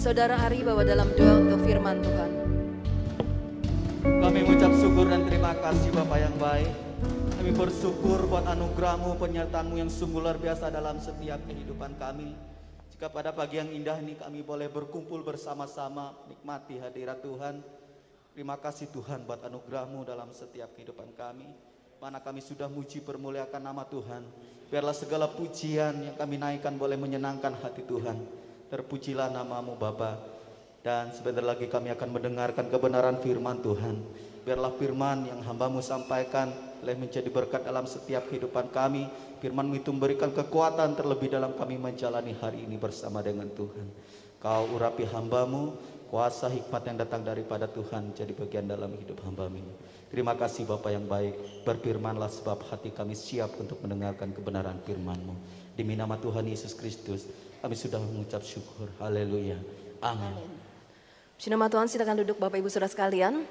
Saudara Ari bawa dalam doa untuk firman Tuhan. Kami mengucap syukur dan terima kasih Bapak yang baik. Kami bersyukur buat anugerahmu, penyertaanmu yang sungguh luar biasa dalam setiap kehidupan kami. Jika pada pagi yang indah ini kami boleh berkumpul bersama-sama, nikmati hadirat Tuhan. Terima kasih Tuhan buat anugerahmu dalam setiap kehidupan kami. Mana kami sudah muji permuliakan nama Tuhan. Biarlah segala pujian yang kami naikkan boleh menyenangkan hati Tuhan. Terpujilah namamu Bapa. Dan sebentar lagi kami akan mendengarkan kebenaran firman Tuhan. Biarlah firman yang hambamu sampaikan boleh menjadi berkat dalam setiap kehidupan kami. Firman itu memberikan kekuatan terlebih dalam kami menjalani hari ini bersama dengan Tuhan. Kau urapi hambamu, kuasa hikmat yang datang daripada Tuhan jadi bagian dalam hidup hambamu ini. Terima kasih Bapak yang baik, berfirmanlah sebab hati kami siap untuk mendengarkan kebenaran firman-Mu. Demi nama Tuhan Yesus Kristus, kami sudah mengucap syukur. Haleluya. Amin. Puji nama Tuhan, silakan duduk Bapak Ibu Saudara sekalian.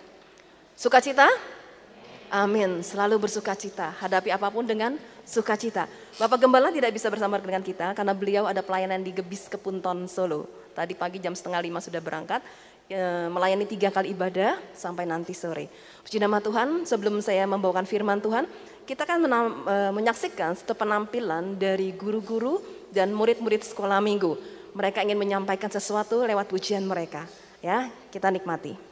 Sukacita? Amin. Selalu bersukacita. Hadapi apa pun dengan sukacita. Bapak Gembala tidak bisa bersama dengan kita karena beliau ada pelayanan di Gebis Kepunton Solo. Tadi pagi jam setengah lima sudah berangkat. e, melayani tiga kali ibadah sampai nanti sore. Puji nama Tuhan, sebelum saya membawakan firman Tuhan, kita akan menam- e, menyaksikan satu penampilan dari guru-guru dan murid-murid sekolah minggu. Mereka ingin menyampaikan sesuatu lewat pujian mereka. Ya, kita nikmati.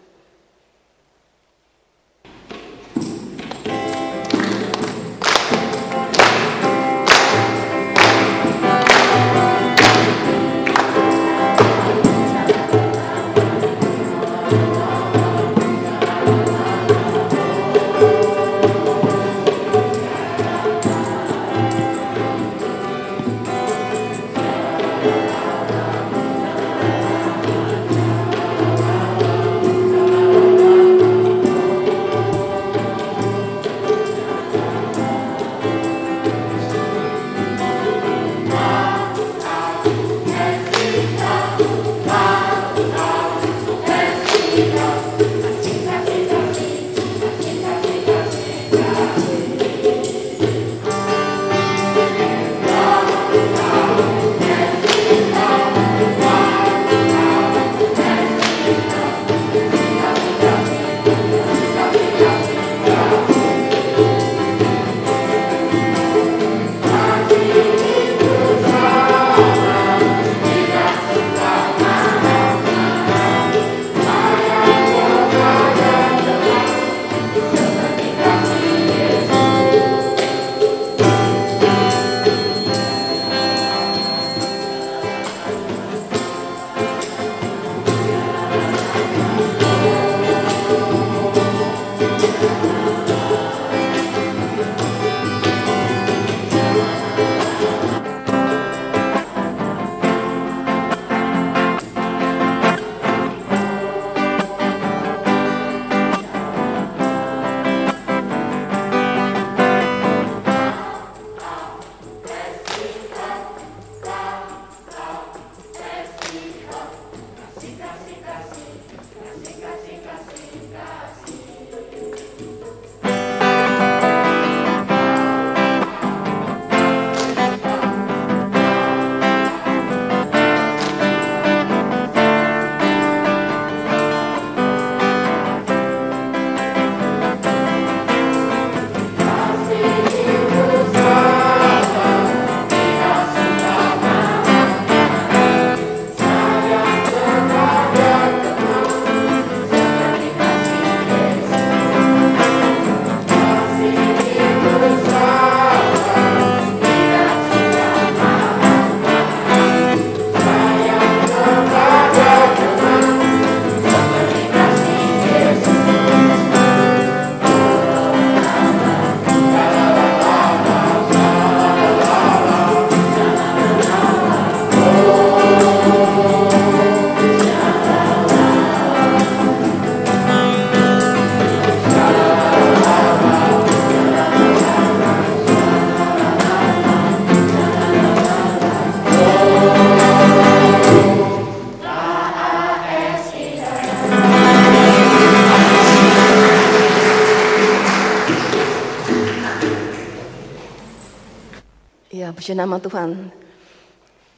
Puji nama Tuhan.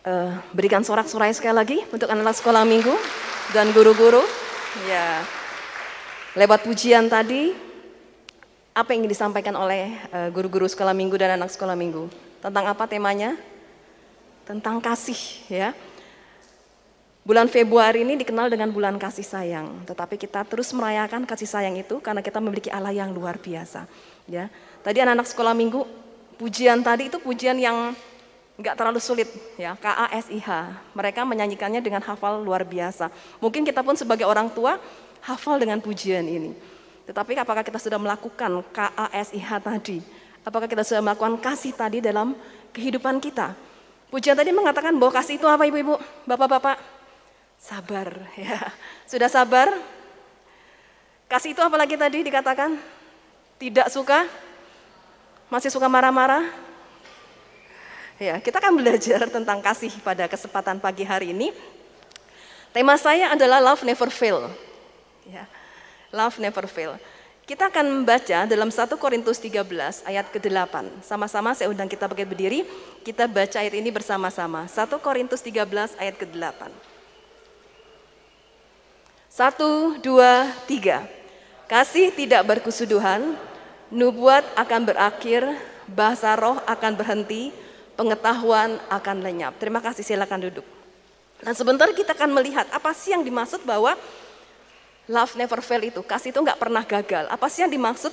uh, berikan sorak-sorai sekali lagi untuk anak-anak sekolah minggu dan guru-guru. Ya, lewat pujian tadi, apa yang disampaikan oleh uh, guru-guru sekolah minggu dan anak sekolah minggu? Tentang apa temanya? Tentang kasih, ya. Bulan Februari ini dikenal dengan bulan kasih sayang, tetapi kita terus merayakan kasih sayang itu karena kita memiliki Allah yang luar biasa. Ya, tadi anak-anak sekolah minggu pujian tadi itu pujian yang nggak terlalu sulit ya K A S I H. Mereka menyanyikannya dengan hafal luar biasa. Mungkin kita pun sebagai orang tua hafal dengan pujian ini. Tetapi apakah kita sudah melakukan K A S I H tadi? Apakah kita sudah melakukan kasih tadi dalam kehidupan kita? Pujian tadi mengatakan bahwa kasih itu apa ibu-ibu, bapak-bapak? Sabar ya. Sudah sabar? Kasih itu apalagi tadi dikatakan? Tidak suka? Masih suka marah-marah? Ya, kita akan belajar tentang kasih pada kesempatan pagi hari ini. Tema saya adalah love never fail. Ya. Love never fail. Kita akan membaca dalam 1 Korintus 13 ayat ke-8. Sama-sama saya undang kita pakai berdiri, kita baca ayat ini bersama-sama. 1 Korintus 13 ayat ke-8. Satu, dua, tiga. Kasih tidak berkesuduhan, nubuat akan berakhir, bahasa roh akan berhenti, pengetahuan akan lenyap. Terima kasih, silakan duduk. Dan sebentar kita akan melihat apa sih yang dimaksud bahwa love never fail itu, kasih itu nggak pernah gagal. Apa sih yang dimaksud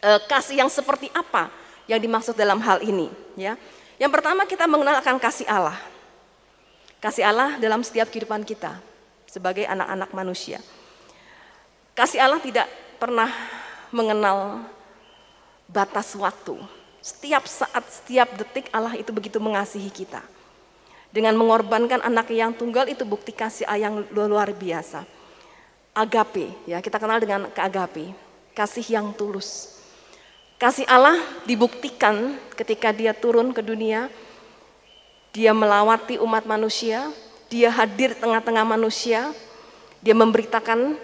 e, kasih yang seperti apa yang dimaksud dalam hal ini? Ya, yang pertama kita mengenal akan kasih Allah. Kasih Allah dalam setiap kehidupan kita sebagai anak-anak manusia. Kasih Allah tidak pernah mengenal batas waktu. Setiap saat, setiap detik Allah itu begitu mengasihi kita. Dengan mengorbankan anak yang tunggal itu bukti kasih yang luar biasa. Agape, ya kita kenal dengan keagape, kasih yang tulus. Kasih Allah dibuktikan ketika dia turun ke dunia, dia melawati umat manusia, dia hadir tengah-tengah manusia, dia memberitakan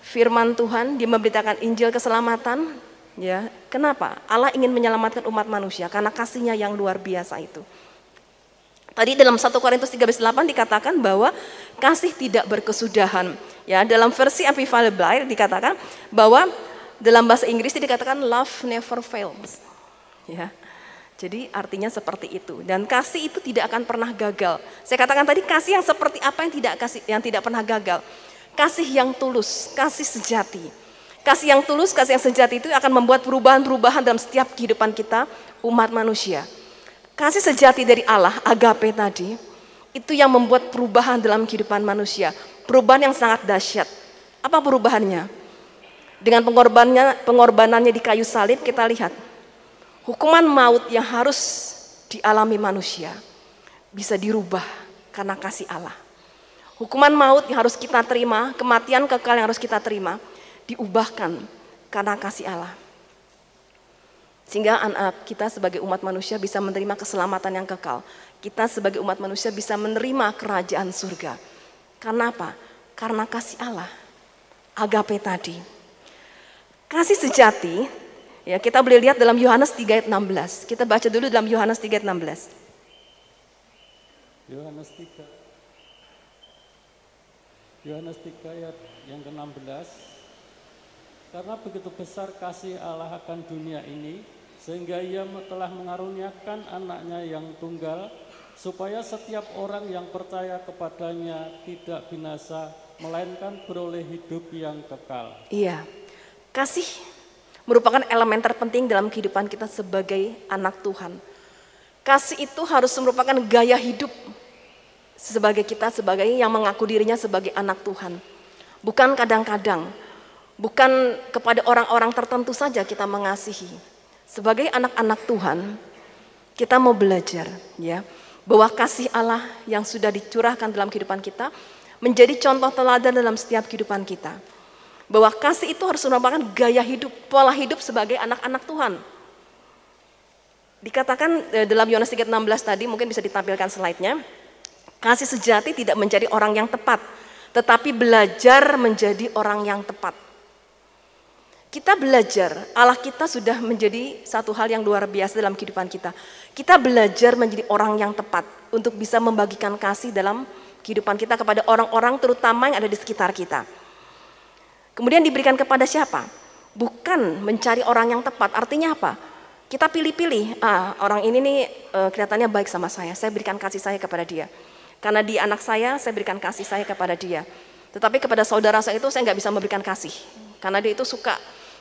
firman Tuhan, dia memberitakan Injil keselamatan. Ya, kenapa? Allah ingin menyelamatkan umat manusia karena kasihnya yang luar biasa itu. Tadi dalam 1 Korintus 13:8 dikatakan bahwa kasih tidak berkesudahan. Ya, dalam versi Amplified Bible dikatakan bahwa dalam bahasa Inggris dikatakan love never fails. Ya. Jadi artinya seperti itu dan kasih itu tidak akan pernah gagal. Saya katakan tadi kasih yang seperti apa yang tidak kasih yang tidak pernah gagal. Kasih yang tulus, kasih sejati. Kasih yang tulus, kasih yang sejati itu akan membuat perubahan-perubahan dalam setiap kehidupan kita umat manusia. Kasih sejati dari Allah, agape tadi, itu yang membuat perubahan dalam kehidupan manusia. Perubahan yang sangat dahsyat. Apa perubahannya? Dengan pengorbanannya, pengorbanannya di kayu salib kita lihat Hukuman maut yang harus dialami manusia bisa dirubah karena kasih Allah. Hukuman maut yang harus kita terima, kematian kekal yang harus kita terima, diubahkan karena kasih Allah. Sehingga anak kita sebagai umat manusia bisa menerima keselamatan yang kekal. Kita sebagai umat manusia bisa menerima kerajaan surga. Karena apa? Karena kasih Allah. Agape tadi. Kasih sejati Ya, kita boleh lihat dalam Yohanes 3 ayat 16. Kita baca dulu dalam Yohanes 3 ayat 16. Yohanes 3 Yohanes 3 ayat yang ke-16 Karena begitu besar kasih Allah akan dunia ini sehingga ia telah mengaruniakan anaknya yang tunggal supaya setiap orang yang percaya kepadanya tidak binasa melainkan beroleh hidup yang kekal. Iya. Kasih merupakan elemen terpenting dalam kehidupan kita sebagai anak Tuhan. Kasih itu harus merupakan gaya hidup sebagai kita sebagai yang mengaku dirinya sebagai anak Tuhan. Bukan kadang-kadang, bukan kepada orang-orang tertentu saja kita mengasihi. Sebagai anak-anak Tuhan, kita mau belajar ya bahwa kasih Allah yang sudah dicurahkan dalam kehidupan kita menjadi contoh teladan dalam setiap kehidupan kita bahwa kasih itu harus merupakan gaya hidup, pola hidup sebagai anak-anak Tuhan. Dikatakan eh, dalam Yohanes 3:16 tadi, mungkin bisa ditampilkan slide-nya. Kasih sejati tidak menjadi orang yang tepat, tetapi belajar menjadi orang yang tepat. Kita belajar, Allah kita sudah menjadi satu hal yang luar biasa dalam kehidupan kita. Kita belajar menjadi orang yang tepat untuk bisa membagikan kasih dalam kehidupan kita kepada orang-orang terutama yang ada di sekitar kita. Kemudian diberikan kepada siapa? Bukan mencari orang yang tepat. Artinya apa? Kita pilih-pilih, ah, orang ini nih uh, kelihatannya baik sama saya, saya berikan kasih saya kepada dia. Karena dia anak saya, saya berikan kasih saya kepada dia. Tetapi kepada saudara saya itu saya nggak bisa memberikan kasih. Karena dia itu suka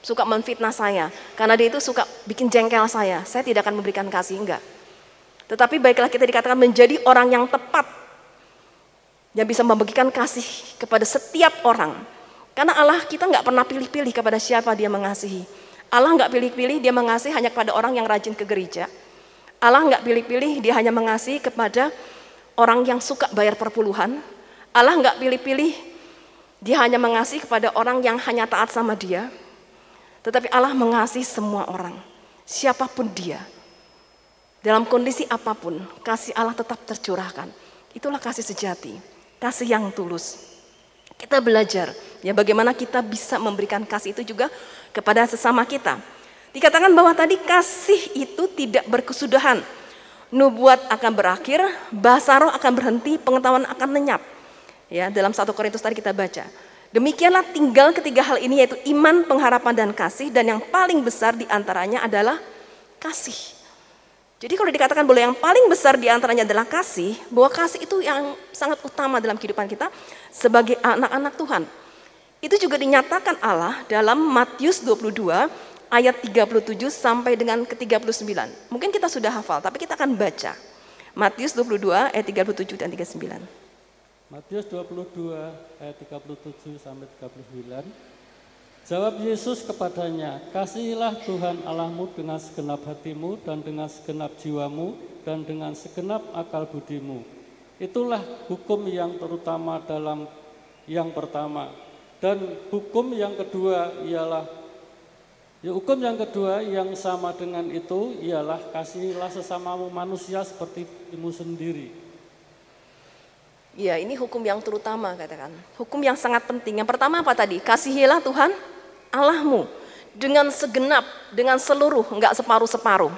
suka memfitnah saya, karena dia itu suka bikin jengkel saya, saya tidak akan memberikan kasih, enggak. Tetapi baiklah kita dikatakan menjadi orang yang tepat, yang bisa membagikan kasih kepada setiap orang. Karena Allah kita nggak pernah pilih-pilih kepada siapa dia mengasihi. Allah nggak pilih-pilih dia mengasihi hanya kepada orang yang rajin ke gereja. Allah nggak pilih-pilih dia hanya mengasihi kepada orang yang suka bayar perpuluhan. Allah nggak pilih-pilih dia hanya mengasihi kepada orang yang hanya taat sama dia. Tetapi Allah mengasihi semua orang, siapa pun dia. Dalam kondisi apa pun, kasih Allah tetap tercurahkan. Itulah kasih sejati, kasih yang tulus. Kita belajar ya bagaimana kita bisa memberikan kasih itu juga kepada sesama kita. Dikatakan bahwa tadi kasih itu tidak berkesudahan. Nubuat akan berakhir, bahasa roh akan berhenti, pengetahuan akan lenyap. Ya, dalam satu Korintus tadi kita baca. Demikianlah tinggal ketiga hal ini yaitu iman, pengharapan, dan kasih. Dan yang paling besar di antaranya adalah kasih. Jadi kalau dikatakan boleh yang paling besar di antaranya adalah kasih, bahwa kasih itu yang sangat utama dalam kehidupan kita sebagai anak-anak Tuhan. Itu juga dinyatakan Allah dalam Matius 22 ayat 37 sampai dengan ke-39. Mungkin kita sudah hafal, tapi kita akan baca. Matius 22 ayat 37 dan 39. Matius 22 ayat 37 sampai 39. Jawab Yesus kepadanya, "Kasihilah Tuhan Allahmu dengan segenap hatimu dan dengan segenap jiwamu dan dengan segenap akal budimu." Itulah hukum yang terutama dalam yang pertama. Dan hukum yang kedua ialah ya, hukum yang kedua yang sama dengan itu ialah kasihilah sesamamu manusia seperti dirimu sendiri. Ya, ini hukum yang terutama katakan. Hukum yang sangat penting. Yang pertama apa tadi? Kasihilah Tuhan Allahmu dengan segenap, dengan seluruh, enggak separuh-separuh.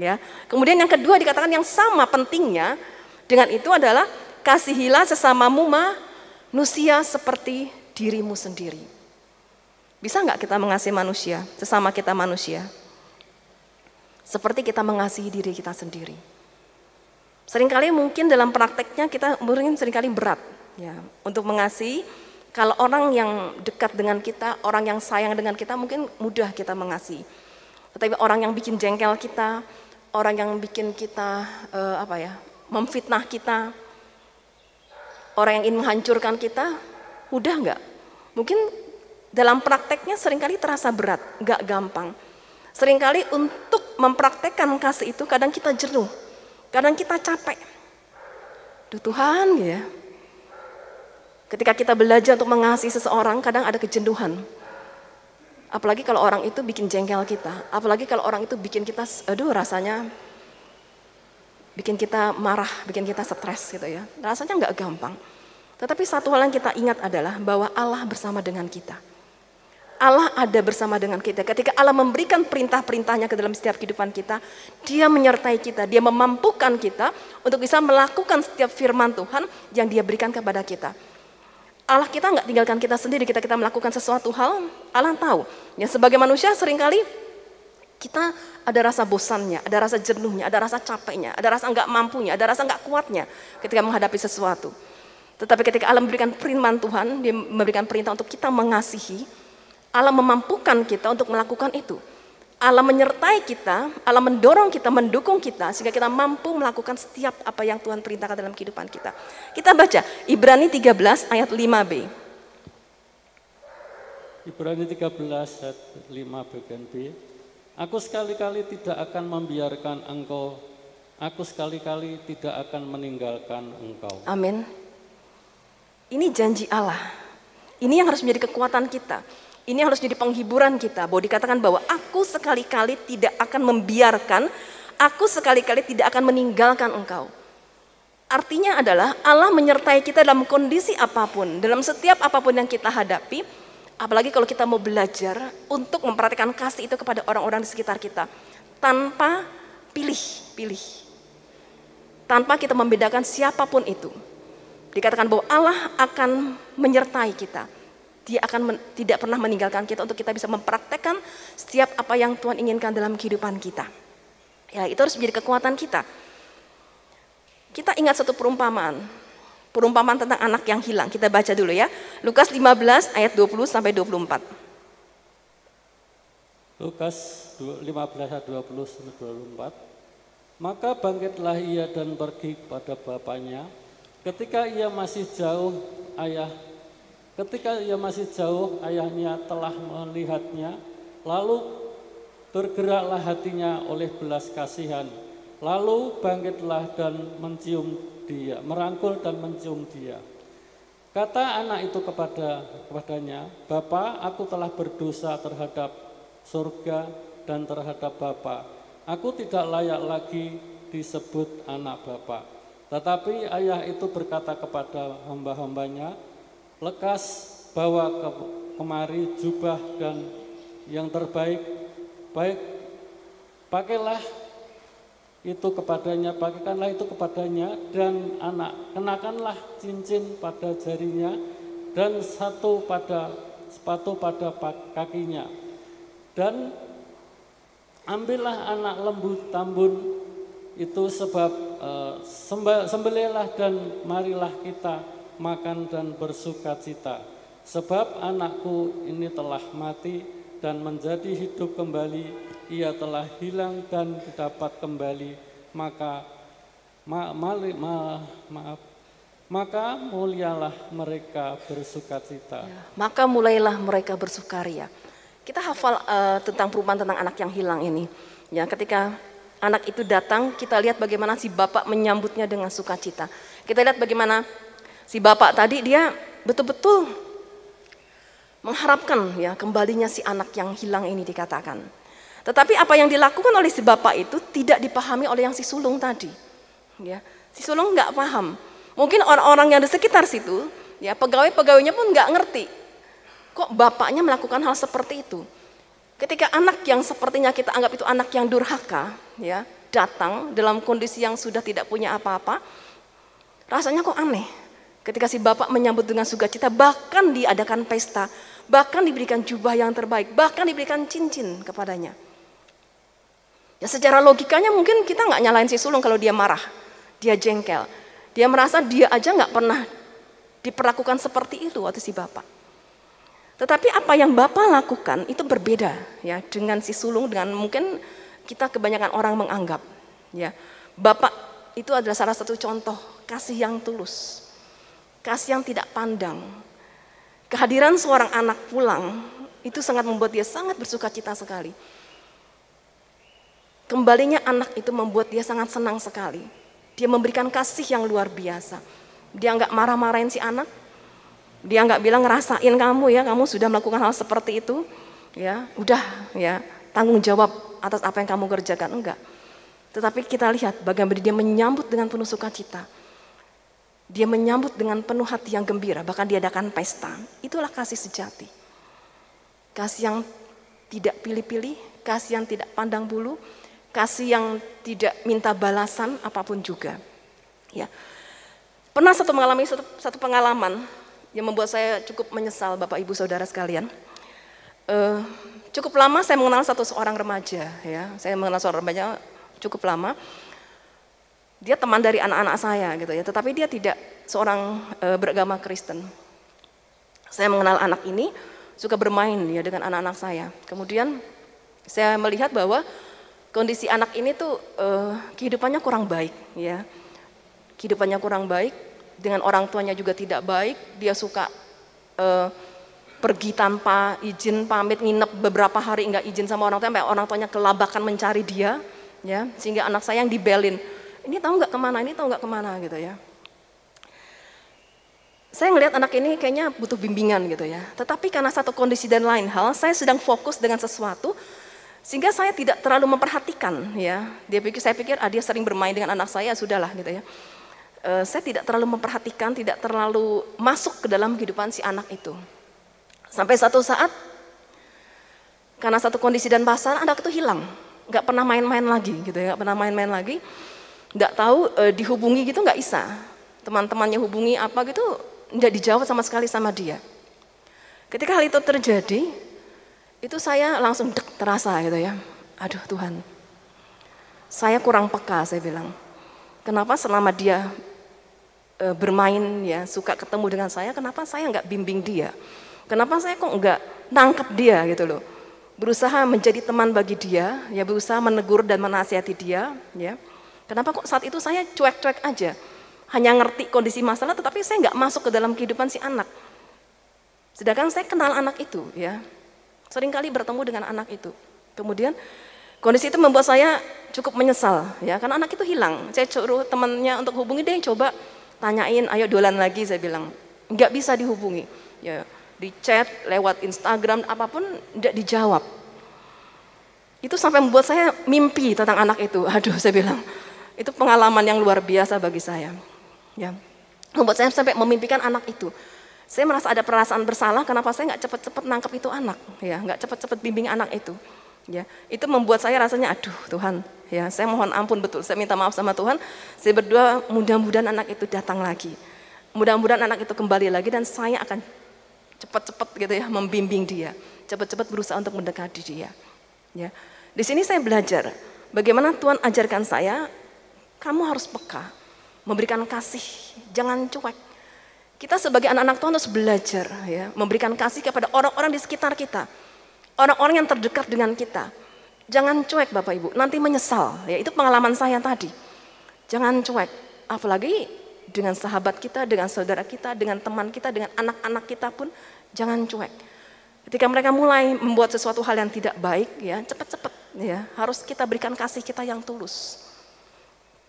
Ya. Kemudian yang kedua dikatakan yang sama pentingnya dengan itu adalah kasihilah sesamamu manusia seperti dirimu sendiri. Bisa enggak kita mengasihi manusia, sesama kita manusia? Seperti kita mengasihi diri kita sendiri. Seringkali mungkin dalam prakteknya kita mungkin sering kali berat ya untuk mengasihi. Kalau orang yang dekat dengan kita, orang yang sayang dengan kita mungkin mudah kita mengasihi. Tetapi orang yang bikin jengkel kita, orang yang bikin kita uh, apa ya, memfitnah kita, orang yang ingin menghancurkan kita, mudah nggak? Mungkin dalam prakteknya sering kali terasa berat, nggak gampang. Seringkali untuk mempraktekkan kasih itu kadang kita jenuh, Kadang kita capek. Duh Tuhan ya. Ketika kita belajar untuk mengasihi seseorang, kadang ada kejenuhan. Apalagi kalau orang itu bikin jengkel kita. Apalagi kalau orang itu bikin kita, aduh rasanya bikin kita marah, bikin kita stres gitu ya. Rasanya nggak gampang. Tetapi satu hal yang kita ingat adalah bahwa Allah bersama dengan kita. Allah ada bersama dengan kita. Ketika Allah memberikan perintah-perintahnya ke dalam setiap kehidupan kita, dia menyertai kita, dia memampukan kita untuk bisa melakukan setiap firman Tuhan yang dia berikan kepada kita. Allah kita nggak tinggalkan kita sendiri, kita kita melakukan sesuatu hal, Allah tahu. Ya sebagai manusia sering kali kita ada rasa bosannya, ada rasa jenuhnya, ada rasa capeknya, ada rasa nggak mampunya, ada rasa nggak kuatnya ketika menghadapi sesuatu. Tetapi ketika Allah memberikan firman Tuhan, dia memberikan perintah untuk kita mengasihi, Allah memampukan kita untuk melakukan itu. Allah menyertai kita, Allah mendorong kita, mendukung kita sehingga kita mampu melakukan setiap apa yang Tuhan perintahkan dalam kehidupan kita. Kita baca Ibrani 13 ayat 5b. Ibrani 13 ayat 5 bagian B. Aku sekali-kali tidak akan membiarkan engkau, aku sekali-kali tidak akan meninggalkan engkau. Amin. Ini janji Allah. Ini yang harus menjadi kekuatan kita. Ini harus jadi penghiburan kita bahwa dikatakan bahwa aku sekali-kali tidak akan membiarkan, aku sekali-kali tidak akan meninggalkan engkau. Artinya adalah Allah menyertai kita dalam kondisi apa pun, dalam setiap apa pun yang kita hadapi, Apalagi kalau kita mau belajar untuk memperhatikan kasih itu kepada orang-orang di sekitar kita tanpa pilih, pilih. Tanpa kita membedakan siapa pun itu. Dikatakan bahwa Allah akan menyertai kita. Dia akan men, tidak pernah meninggalkan kita untuk kita bisa mempraktekkan setiap apa yang Tuhan inginkan dalam kehidupan kita. Ya, itu harus menjadi kekuatan kita. Kita ingat satu perumpamaan. Perumpamaan tentang anak yang hilang. Kita baca dulu ya. Lukas 15 ayat 20 sampai 24. Lukas 15 ayat 20 sampai 24. Maka bangkitlah ia dan pergi kepada bapaknya. Ketika ia masih jauh, ayah Ketika ia masih jauh, ayahnya telah melihatnya, lalu bergeraklah hatinya oleh belas kasihan. Lalu bangkitlah dan mencium dia, merangkul dan mencium dia. Kata anak itu kepada kepadanya, Bapa, aku telah berdosa terhadap surga dan terhadap Bapa. Aku tidak layak lagi disebut anak Bapa. Tetapi ayah itu berkata kepada hamba-hambanya, lekas bawa ke, kemari jubah dan yang terbaik, baik pakailah itu kepadanya, pakaikanlah itu kepadanya dan anak kenakanlah cincin pada jarinya dan satu pada sepatu pada kakinya. Dan ambillah anak lembu tambun itu sebab e, sembelihlah dan marilah kita makan dan bersuka cita. Sebab anakku ini telah mati dan menjadi hidup kembali ia telah hilang dan dapat kembali maka ma, ma, ma, maaf maka mulialah mereka bersukacita. Ya, maka mulailah mereka bersukaria. Kita hafal uh, tentang perubahan tentang anak yang hilang ini. Ya, ketika anak itu datang, kita lihat bagaimana si bapak menyambutnya dengan sukacita. Kita lihat bagaimana si bapak tadi dia betul-betul mengharapkan ya kembalinya si anak yang hilang ini dikatakan. Tetapi apa yang dilakukan oleh si bapak itu tidak dipahami oleh yang si sulung tadi. Ya, si sulung nggak paham. Mungkin orang-orang yang di sekitar situ, ya pegawai-pegawainya pun nggak ngerti. Kok bapaknya melakukan hal seperti itu? Ketika anak yang sepertinya kita anggap itu anak yang durhaka, ya datang dalam kondisi yang sudah tidak punya apa-apa, rasanya kok aneh. Ketika si bapak menyambut dengan sukacita, bahkan diadakan pesta, bahkan diberikan jubah yang terbaik, bahkan diberikan cincin kepadanya. Ya secara logikanya mungkin kita nggak nyalain si sulung kalau dia marah, dia jengkel. Dia merasa dia aja nggak pernah diperlakukan seperti itu waktu si bapak. Tetapi apa yang bapak lakukan itu berbeda ya dengan si sulung dengan mungkin kita kebanyakan orang menganggap ya bapak itu adalah salah satu contoh kasih yang tulus, kasih yang tidak pandang. Kehadiran seorang anak pulang itu sangat membuat dia sangat bersuka cita sekali. Kembalinya anak itu membuat dia sangat senang sekali. Dia memberikan kasih yang luar biasa. Dia nggak marah-marahin si anak. Dia nggak bilang ngerasain kamu ya, kamu sudah melakukan hal seperti itu. Ya, udah ya, tanggung jawab atas apa yang kamu kerjakan enggak. Tetapi kita lihat bagaimana dia menyambut dengan penuh sukacita. Dia menyambut dengan penuh hati yang gembira, bahkan diadakan pesta. Itulah kasih sejati. Kasih yang tidak pilih-pilih, kasih yang tidak pandang bulu, kasih yang tidak minta balasan apa pun juga. Ya. Pernah satu mengalami satu, satu pengalaman yang membuat saya cukup menyesal Bapak Ibu Saudara sekalian. Uh, cukup lama saya mengenal satu seorang remaja ya. Saya mengenal seorang remaja cukup lama. Dia teman dari anak-anak saya gitu ya, tetapi dia tidak seorang uh, beragama Kristen. Saya mengenal anak ini suka bermain ya dengan anak-anak saya. Kemudian saya melihat bahwa kondisi anak ini tuh uh, kehidupannya kurang baik ya kehidupannya kurang baik dengan orang tuanya juga tidak baik dia suka uh, pergi tanpa izin pamit nginep beberapa hari nggak izin sama orang tua sampai orang tuanya kelabakan mencari dia ya sehingga anak saya yang dibelin ini tahu nggak ke mana ini tahu nggak ke mana gitu ya saya ngelihat anak ini kayaknya butuh bimbingan gitu ya. Tetapi karena satu kondisi dan lain hal, saya sedang fokus dengan sesuatu sehingga saya tidak terlalu memperhatikan ya. Dia pikir saya pikir ah dia sering bermain dengan anak saya sudahlah gitu ya. E, saya tidak terlalu memperhatikan, tidak terlalu masuk ke dalam kehidupan si anak itu. Sampai satu saat karena satu kondisi dan pasangan anak itu hilang, nggak pernah main-main lagi gitu ya, nggak pernah main-main lagi, nggak tahu e, dihubungi gitu nggak bisa. Teman-temannya hubungi apa gitu nggak dijawab sama sekali sama dia. Ketika hal itu terjadi, itu saya langsung dek terasa gitu ya. Aduh Tuhan, saya kurang peka saya bilang. Kenapa selama dia e, bermain ya suka ketemu dengan saya, kenapa saya nggak bimbing dia? Kenapa saya kok nggak nangkep dia gitu loh? berusaha menjadi teman bagi dia, ya berusaha menegur dan menasihati dia, ya. Kenapa kok saat itu saya cuek-cuek aja, hanya ngerti kondisi masalah, tetapi saya nggak masuk ke dalam kehidupan si anak. Sedangkan saya kenal anak itu, ya, sering kali bertemu dengan anak itu. Kemudian kondisi itu membuat saya cukup menyesal, ya, karena anak itu hilang. Saya suruh temannya untuk hubungi dia, coba tanyain, ayo dolan lagi, saya bilang, nggak bisa dihubungi, ya di chat, lewat Instagram, apa pun tidak dijawab. Itu sampai membuat saya mimpi tentang anak itu. Aduh, saya bilang, itu pengalaman yang luar biasa bagi saya. Ya, membuat saya sampai memimpikan anak itu. Saya merasa ada perasaan bersalah, kenapa saya nggak cepat-cepat nangkep itu anak, ya, nggak cepat-cepat bimbing anak itu. Ya, itu membuat saya rasanya, aduh Tuhan, ya, saya mohon ampun betul, saya minta maaf sama Tuhan. Saya berdoa mudah-mudahan anak itu datang lagi. Mudah-mudahan anak itu kembali lagi dan saya akan cepat-cepat gitu ya membimbing dia, cepat-cepat berusaha untuk mendekati dia. Ya. Di sini saya belajar bagaimana Tuhan ajarkan saya, kamu harus peka, memberikan kasih, jangan cuek. Kita sebagai anak-anak Tuhan harus belajar ya, memberikan kasih kepada orang-orang di sekitar kita. Orang-orang yang terdekat dengan kita. Jangan cuek Bapak Ibu, nanti menyesal. Ya, itu pengalaman saya tadi. Jangan cuek, apalagi dengan sahabat kita, dengan saudara kita, dengan teman kita, dengan anak-anak kita pun jangan cuek. Ketika mereka mulai membuat sesuatu hal yang tidak baik, ya cepat-cepat ya harus kita berikan kasih kita yang tulus,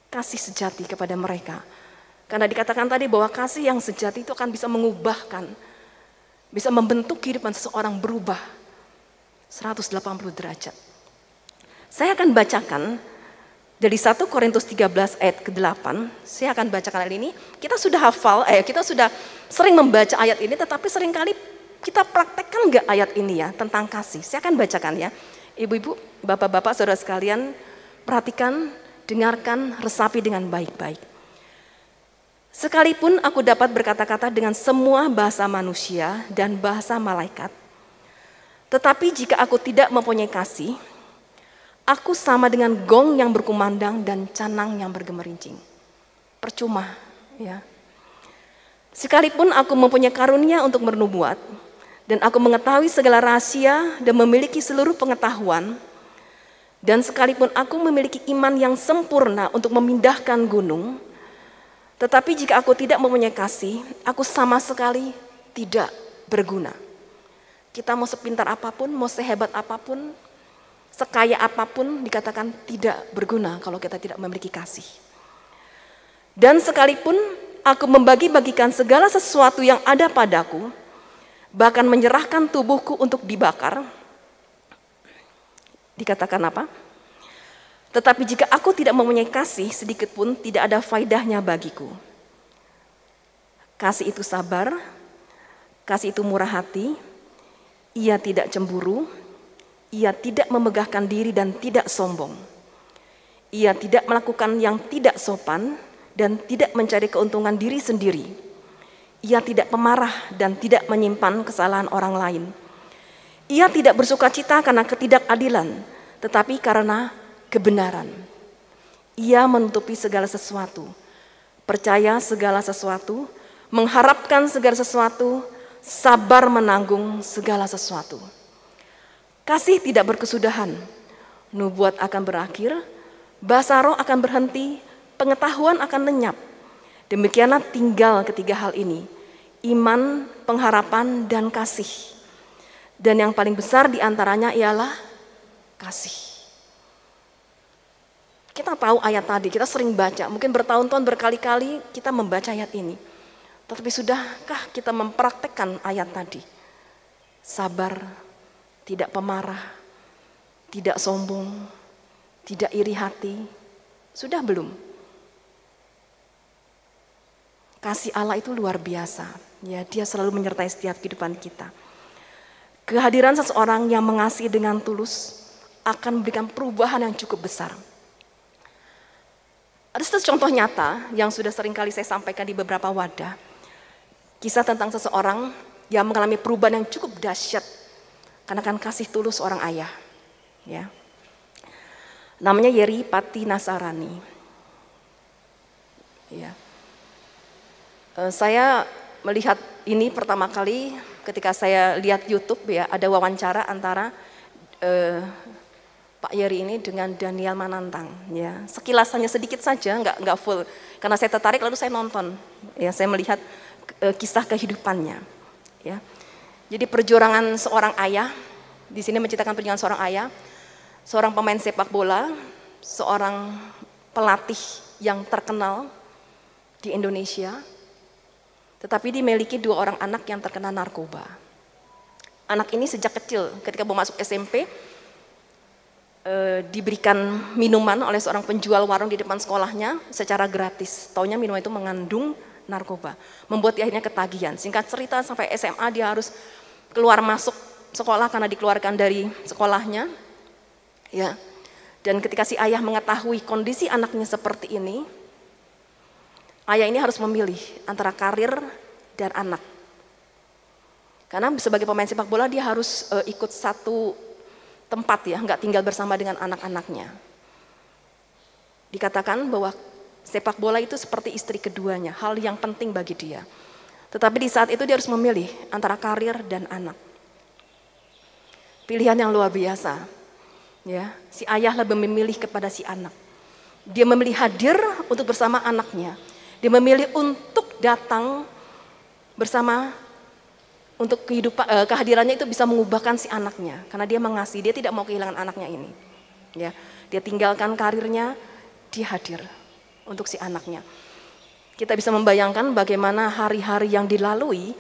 kasih sejati kepada mereka. Karena dikatakan tadi bahwa kasih yang sejati itu akan bisa mengubahkan, bisa membentuk kehidupan seseorang berubah 180 derajat. Saya akan bacakan dari 1 Korintus 13 ayat ke-8, saya akan bacakan ayat ini. Kita sudah hafal, eh kita sudah sering membaca ayat ini, tetapi sering kali kita praktekkan enggak ayat ini ya, tentang kasih. Saya akan bacakan ya. Ibu-ibu, bapak-bapak, saudara sekalian, perhatikan, dengarkan, resapi dengan baik-baik. Sekalipun aku dapat berkata-kata dengan semua bahasa manusia dan bahasa malaikat, tetapi jika aku tidak mempunyai kasih, Aku sama dengan gong yang berkumandang dan canang yang bergemerincing. Percuma, ya. Sekalipun aku mempunyai karunia untuk bernubuat, dan aku mengetahui segala rahasia dan memiliki seluruh pengetahuan, dan sekalipun aku memiliki iman yang sempurna untuk memindahkan gunung, tetapi jika aku tidak mempunyai kasih, aku sama sekali tidak berguna. Kita mau sepintar apa pun, mau sehebat apa pun, sekaya apa pun dikatakan tidak berguna kalau kita tidak memiliki kasih. Dan sekalipun aku membagi-bagikan segala sesuatu yang ada padaku, bahkan menyerahkan tubuhku untuk dibakar, dikatakan apa? Tetapi jika aku tidak mempunyai kasih sedikit pun tidak ada faidahnya bagiku. Kasih itu sabar, kasih itu murah hati, ia tidak cemburu, ia tidak memegahkan diri dan tidak sombong. Ia tidak melakukan yang tidak sopan dan tidak mencari keuntungan diri sendiri. Ia tidak pemarah dan tidak menyimpan kesalahan orang lain. Ia tidak bersuka cita karena ketidakadilan, tetapi karena kebenaran. Ia menutupi segala sesuatu, percaya segala sesuatu, mengharapkan segala sesuatu, sabar menanggung segala sesuatu. Kasih tidak berkesudahan. Nubuat akan berakhir, bahasa roh akan berhenti, pengetahuan akan lenyap. Demikianlah tinggal ketiga hal ini, iman, pengharapan, dan kasih. Dan yang paling besar di antaranya ialah kasih. Kita tahu ayat tadi, kita sering baca, mungkin bertahun-tahun berkali-kali kita membaca ayat ini. Tetapi sudahkah kita mempraktekkan ayat tadi? Sabar, tidak pemarah, tidak sombong, tidak iri hati. Sudah belum? Kasih Allah itu luar biasa. Ya, dia selalu menyertai setiap kehidupan kita. Kehadiran seseorang yang mengasihi dengan tulus akan memberikan perubahan yang cukup besar. Ada satu contoh nyata yang sudah sering kali saya sampaikan di beberapa wadah. Kisah tentang seseorang yang mengalami perubahan yang cukup dahsyat karena kan kasih tulus seorang ayah. Ya. Namanya Yeri Pati Nasarani. Ya. Eh, saya melihat ini pertama kali ketika saya lihat YouTube ya ada wawancara antara uh, Pak Yeri ini dengan Daniel Manantang ya. Sekilas hanya sedikit saja nggak nggak full. Karena saya tertarik lalu saya nonton ya. Saya melihat uh, kisah kehidupannya ya. Jadi perjuangan seorang ayah di sini menceritakan perjuangan seorang ayah seorang pemain sepak bola seorang pelatih yang terkenal di Indonesia tetapi dimiliki dua orang anak yang terkena narkoba anak ini sejak kecil ketika mau masuk SMP e, diberikan minuman oleh seorang penjual warung di depan sekolahnya secara gratis. Taunya minuman itu mengandung narkoba, membuat dia akhirnya ketagihan. Singkat cerita sampai SMA dia harus keluar masuk sekolah karena dikeluarkan dari sekolahnya. Ya. Dan ketika si ayah mengetahui kondisi anaknya seperti ini, ayah ini harus memilih antara karir dan anak. Karena sebagai pemain sepak bola dia harus uh, ikut satu tempat ya, nggak tinggal bersama dengan anak-anaknya. Dikatakan bahwa sepak bola itu seperti istri keduanya, hal yang penting bagi dia. Tetapi di saat itu dia harus memilih antara karir dan anak. Pilihan yang luar biasa. Ya, si ayah lebih memilih kepada si anak. Dia memilih hadir untuk bersama anaknya. Dia memilih untuk datang bersama untuk kehidupan uh, kehadirannya itu bisa mengubahkan si anaknya. Karena dia mengasihi dia tidak mau kehilangan anaknya ini. Ya dia tinggalkan karirnya dia hadir untuk si anaknya. Kita bisa membayangkan bagaimana hari-hari yang dilalui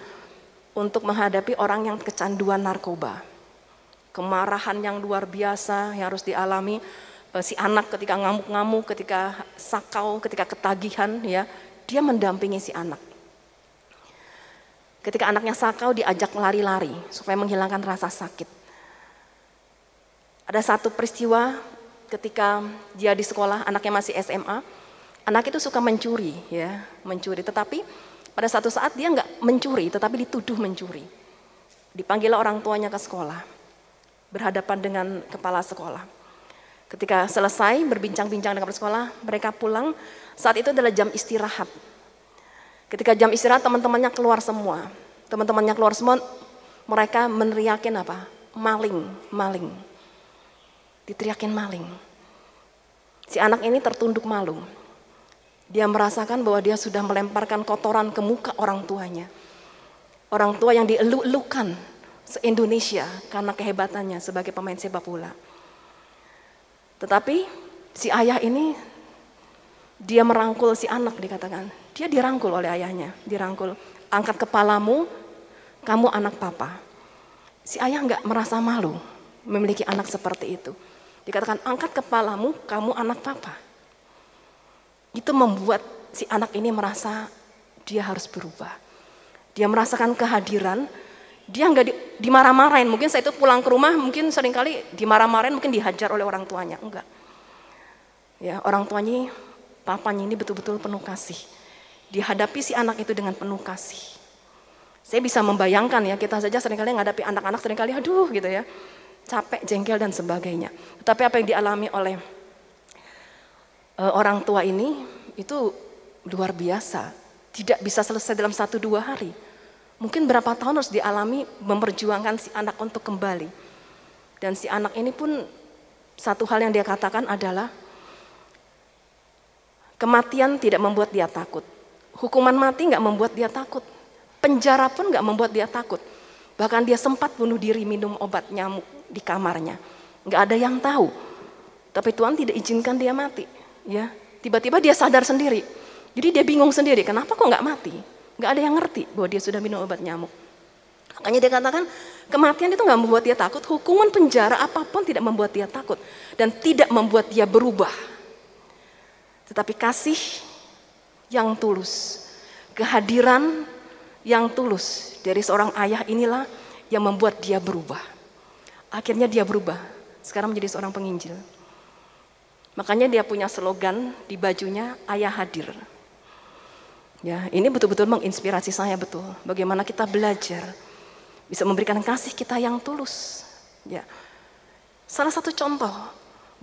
untuk menghadapi orang yang kecanduan narkoba. Kemarahan yang luar biasa yang harus dialami uh, si anak ketika ngamuk-ngamuk ketika sakau ketika ketagihan ya dia mendampingi si anak Ketika anaknya sakau diajak lari-lari supaya menghilangkan rasa sakit. Ada satu peristiwa ketika dia di sekolah, anaknya masih SMA, anak itu suka mencuri ya, mencuri. Tetapi pada satu saat dia nggak mencuri, tetapi dituduh mencuri. Dipanggil orang tuanya ke sekolah, berhadapan dengan kepala sekolah. Ketika selesai berbincang-bincang dengan sekolah, mereka pulang. Saat itu adalah jam istirahat. Ketika jam istirahat teman-temannya keluar semua. Teman-temannya keluar semua, mereka meneriakin apa? Maling, maling. Diteriakin maling. Si anak ini tertunduk malu. Dia merasakan bahwa dia sudah melemparkan kotoran ke muka orang tuanya. Orang tua yang dieluk-elukan se-Indonesia karena kehebatannya sebagai pemain sepak bola. Tetapi si ayah ini dia merangkul si anak dikatakan. Dia dirangkul oleh ayahnya, dirangkul. Angkat kepalamu, kamu anak papa. Si ayah nggak merasa malu memiliki anak seperti itu. Dikatakan angkat kepalamu, kamu anak papa. Itu membuat si anak ini merasa dia harus berubah. Dia merasakan kehadiran, dia nggak di, dimarah-marahin. Mungkin saya itu pulang ke rumah, mungkin sering kali dimarah-marahin, mungkin dihajar oleh orang tuanya. Enggak. Ya, orang tuanya, papanya ini betul-betul penuh kasih dihadapi si anak itu dengan penuh kasih. Saya bisa membayangkan ya, kita saja sering kali menghadapi anak-anak sering kali aduh gitu ya, capek, jengkel dan sebagainya. Tetapi apa yang dialami oleh uh, orang tua ini itu luar biasa. Tidak bisa selesai dalam satu dua hari. Mungkin berapa tahun harus dialami memperjuangkan si anak untuk kembali. Dan si anak ini pun satu hal yang dia katakan adalah kematian tidak membuat dia takut Hukuman mati nggak membuat dia takut. Penjara pun nggak membuat dia takut. Bahkan dia sempat bunuh diri minum obat nyamuk di kamarnya. Nggak ada yang tahu. Tapi Tuhan tidak izinkan dia mati. Ya, tiba-tiba dia sadar sendiri. Jadi dia bingung sendiri, kenapa kok nggak mati? Nggak ada yang ngerti bahwa dia sudah minum obat nyamuk. Makanya dia katakan kematian itu nggak membuat dia takut, hukuman penjara apa pun tidak membuat dia takut dan tidak membuat dia berubah. Tetapi kasih yang tulus. Kehadiran yang tulus dari seorang ayah inilah yang membuat dia berubah. Akhirnya dia berubah, sekarang menjadi seorang penginjil. Makanya dia punya slogan di bajunya, ayah hadir. Ya, ini betul-betul menginspirasi saya betul. Bagaimana kita belajar bisa memberikan kasih kita yang tulus. Ya. Salah satu contoh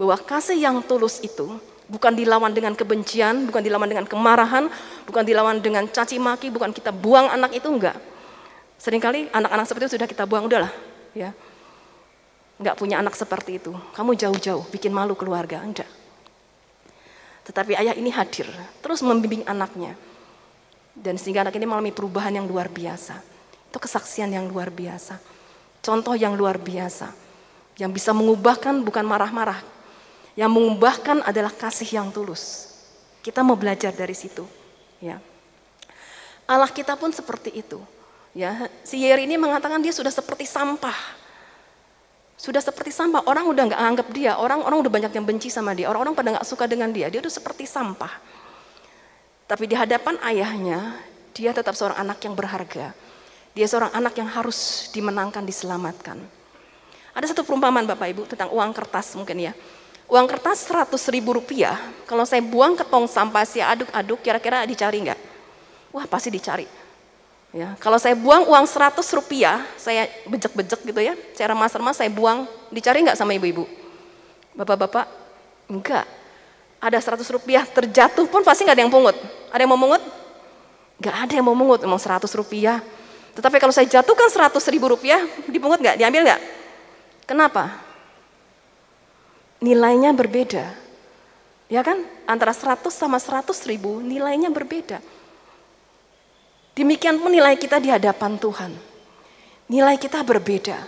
bahwa kasih yang tulus itu bukan dilawan dengan kebencian, bukan dilawan dengan kemarahan, bukan dilawan dengan caci maki, bukan kita buang anak itu enggak. Seringkali anak-anak seperti itu sudah kita buang udahlah, ya. Enggak punya anak seperti itu. Kamu jauh-jauh bikin malu keluarga, enggak. Tetapi ayah ini hadir, terus membimbing anaknya. Dan sehingga anak ini mengalami perubahan yang luar biasa. Itu kesaksian yang luar biasa. Contoh yang luar biasa. Yang bisa mengubahkan bukan marah-marah. Yang mengubahkan adalah kasih yang tulus. Kita mau belajar dari situ. Ya. Allah kita pun seperti itu. Ya, si Yeri ini mengatakan dia sudah seperti sampah. Sudah seperti sampah, orang udah nggak anggap dia, orang orang udah banyak yang benci sama dia, orang-orang pada nggak suka dengan dia, dia udah seperti sampah. Tapi di hadapan ayahnya, dia tetap seorang anak yang berharga. Dia seorang anak yang harus dimenangkan, diselamatkan. Ada satu perumpamaan Bapak Ibu tentang uang kertas mungkin ya. Uang kertas 100 ribu rupiah, kalau saya buang ke tong sampah, saya aduk-aduk, kira-kira dicari nggak? Wah pasti dicari. Ya, kalau saya buang uang 100 rupiah, saya bejek-bejek gitu ya, saya remas-remas, saya buang, dicari nggak sama ibu-ibu? Bapak-bapak? Enggak. Ada 100 rupiah terjatuh pun pasti nggak ada yang pungut. Ada yang mau mungut? Nggak ada yang mau mungut, emang 100 rupiah. Tetapi kalau saya jatuhkan 100 ribu rupiah, dipungut nggak? Diambil nggak? Kenapa? Nilainya berbeda. Ya kan? Antara 100 sama 100 ribu nilainya berbeda. Demikian pun nilai kita di hadapan Tuhan. Nilai kita berbeda.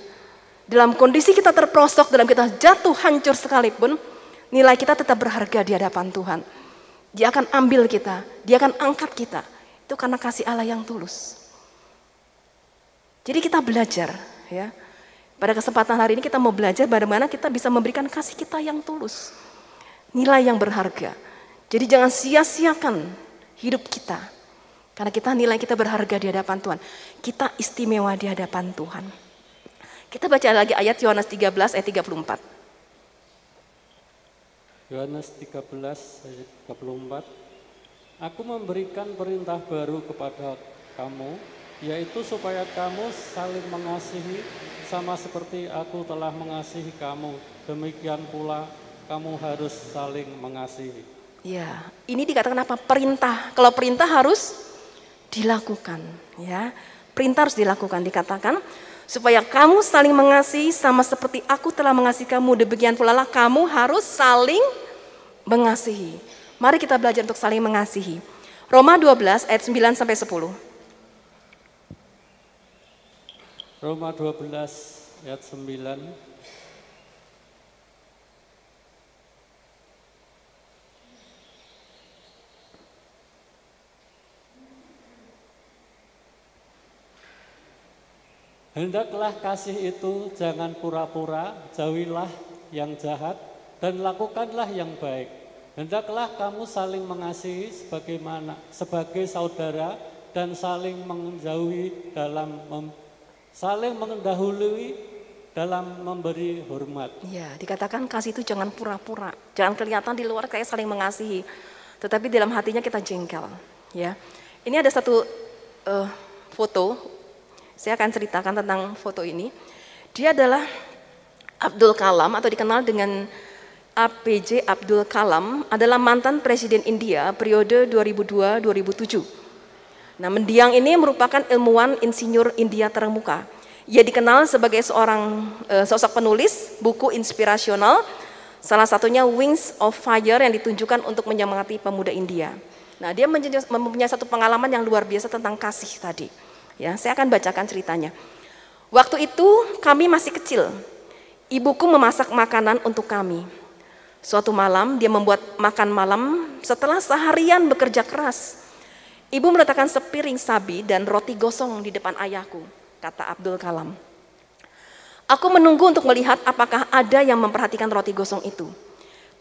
Dalam kondisi kita terprosok, dalam kita jatuh hancur sekalipun, nilai kita tetap berharga di hadapan Tuhan. Dia akan ambil kita, dia akan angkat kita. Itu karena kasih Allah yang tulus. Jadi kita belajar ya. Pada kesempatan hari ini kita mau belajar bagaimana kita bisa memberikan kasih kita yang tulus. Nilai yang berharga. Jadi jangan sia-siakan hidup kita. Karena kita nilai kita berharga di hadapan Tuhan. Kita istimewa di hadapan Tuhan. Kita baca lagi ayat Yohanes 13 ayat 34. Yohanes 13 ayat 34 Aku memberikan perintah baru kepada kamu yaitu supaya kamu saling mengasihi sama seperti aku telah mengasihi kamu demikian pula kamu harus saling mengasihi. Ya, ini dikatakan apa? Perintah. Kalau perintah harus dilakukan, ya. Perintah harus dilakukan dikatakan supaya kamu saling mengasihi sama seperti aku telah mengasihi kamu demikian pula lah kamu harus saling mengasihi. Mari kita belajar untuk saling mengasihi. Roma 12 ayat 9 sampai 10. Roma 12 ayat 9 Hendaklah kasih itu jangan pura-pura, jauhilah yang jahat, dan lakukanlah yang baik. Hendaklah kamu saling mengasihi sebagaimana sebagai saudara dan saling menjauhi dalam mem, saling mendahului dalam memberi hormat. Ya, dikatakan kasih itu jangan pura-pura, jangan kelihatan di luar kayak saling mengasihi, tetapi dalam hatinya kita jengkel. Ya, ini ada satu uh, foto saya akan ceritakan tentang foto ini. Dia adalah Abdul Kalam atau dikenal dengan APJ Abdul Kalam adalah mantan presiden India periode 2002-2007. Nah, mendiang ini merupakan ilmuwan insinyur India terkemuka. Ia dikenal sebagai seorang e, sosok penulis buku inspirasional, salah satunya Wings of Fire yang ditunjukkan untuk menyemangati pemuda India. Nah, dia mempunyai satu pengalaman yang luar biasa tentang kasih tadi. Ya, saya akan bacakan ceritanya. Waktu itu kami masih kecil. Ibuku memasak makanan untuk kami. Suatu malam dia membuat makan malam setelah seharian bekerja keras. Ibu meletakkan sepiring sabi dan roti gosong di depan ayahku, kata Abdul Kalam. Aku menunggu untuk melihat apakah ada yang memperhatikan roti gosong itu.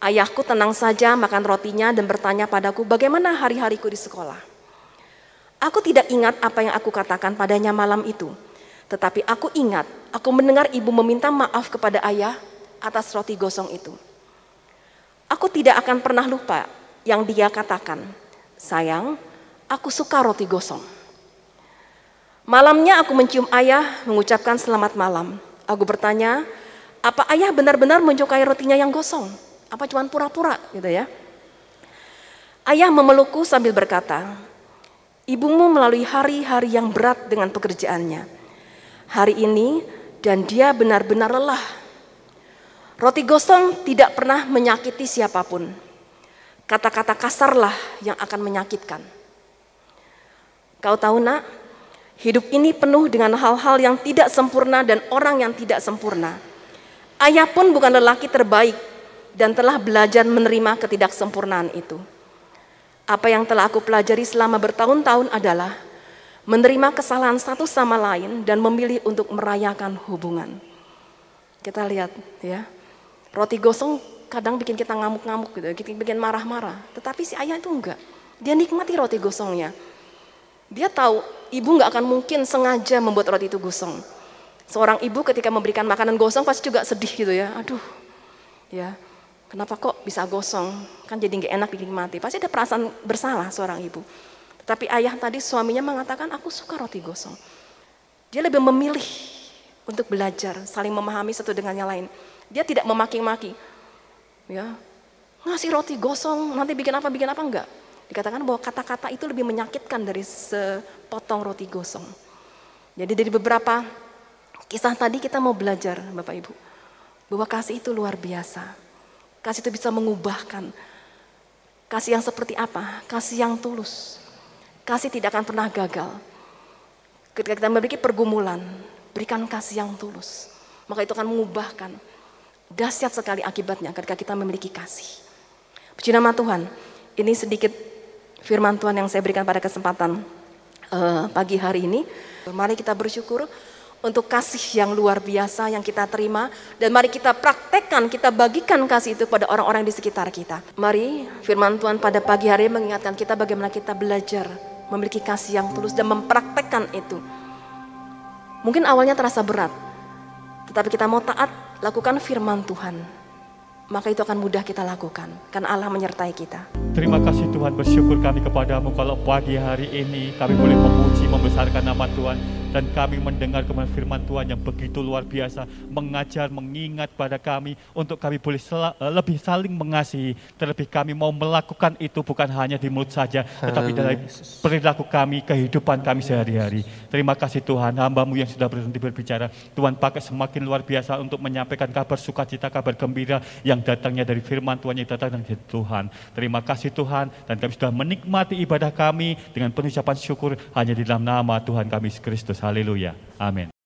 Ayahku tenang saja makan rotinya dan bertanya padaku bagaimana hari-hariku di sekolah. Aku tidak ingat apa yang aku katakan padanya malam itu. Tetapi aku ingat, aku mendengar ibu meminta maaf kepada ayah atas roti gosong itu. Aku tidak akan pernah lupa yang dia katakan, sayang, aku suka roti gosong. Malamnya aku mencium ayah mengucapkan selamat malam. Aku bertanya, apa ayah benar-benar menyukai rotinya yang gosong? Apa cuma pura-pura gitu ya? Ayah memelukku sambil berkata, ibumu melalui hari-hari yang berat dengan pekerjaannya. Hari ini dan dia benar-benar lelah. Roti gosong tidak pernah menyakiti siapa pun. Kata-kata kasarlah yang akan menyakitkan. Kau tahu nak, hidup ini penuh dengan hal-hal yang tidak sempurna dan orang yang tidak sempurna. Ayah pun bukan lelaki terbaik dan telah belajar menerima ketidaksempurnaan itu. Apa yang telah aku pelajari selama bertahun-tahun adalah menerima kesalahan satu sama lain dan memilih untuk merayakan hubungan. Kita lihat ya, roti gosong kadang bikin kita ngamuk-ngamuk gitu, bikin, marah-marah. Tetapi si ayah itu enggak, dia nikmati roti gosongnya. Dia tahu ibu nggak akan mungkin sengaja membuat roti itu gosong. Seorang ibu ketika memberikan makanan gosong pasti juga sedih gitu ya. Aduh, ya kenapa kok bisa gosong? Kan jadi nggak enak dinikmati. Pasti ada perasaan bersalah seorang ibu. Tetapi ayah tadi suaminya mengatakan aku suka roti gosong. Dia lebih memilih untuk belajar, saling memahami satu dengan yang lain. Dia tidak memaki-maki. Ya, ngasih roti gosong, nanti bikin apa, bikin apa enggak. Dikatakan bahwa kata-kata itu lebih menyakitkan dari sepotong roti gosong. Jadi dari beberapa kisah tadi kita mau belajar Bapak Ibu. Bahwa kasih itu luar biasa. Kasih itu bisa mengubahkan. Kasih yang seperti apa? Kasih yang tulus. Kasih tidak akan pernah gagal. Ketika kita memiliki pergumulan, berikan kasih yang tulus. Maka itu akan mengubahkan. Dahsyat sekali akibatnya ketika kita memiliki kasih. Puji nama Tuhan. Ini sedikit firman Tuhan yang saya berikan pada kesempatan uh, pagi hari ini. Mari kita bersyukur untuk kasih yang luar biasa yang kita terima dan mari kita praktekkan, kita bagikan kasih itu pada orang-orang di sekitar kita. Mari firman Tuhan pada pagi hari mengingatkan kita bagaimana kita belajar memiliki kasih yang tulus dan mempraktekkan itu. Mungkin awalnya terasa berat, tetapi kita mau taat, lakukan firman Tuhan maka itu akan mudah kita lakukan karena Allah menyertai kita. Terima kasih Tuhan bersyukur kami kepadamu kalau pagi hari ini kami boleh memuji membesarkan nama Tuhan dan kami mendengar kebenaran firman Tuhan yang begitu luar biasa mengajar mengingat pada kami untuk kami boleh eh, lebih saling mengasihi terlebih kami mau melakukan itu bukan hanya di mulut saja tetapi dari perilaku kami kehidupan kami sehari-hari. Terima kasih Tuhan hambamu yang sudah berhenti berbicara Tuhan pakai semakin luar biasa untuk menyampaikan kabar sukacita kabar gembira yang yang datangnya dari firman Tuhan yang datang dari Tuhan. Terima kasih Tuhan dan kami sudah menikmati ibadah kami dengan penuh ucapan syukur hanya di dalam nama Tuhan kami Kristus. Haleluya. Amin.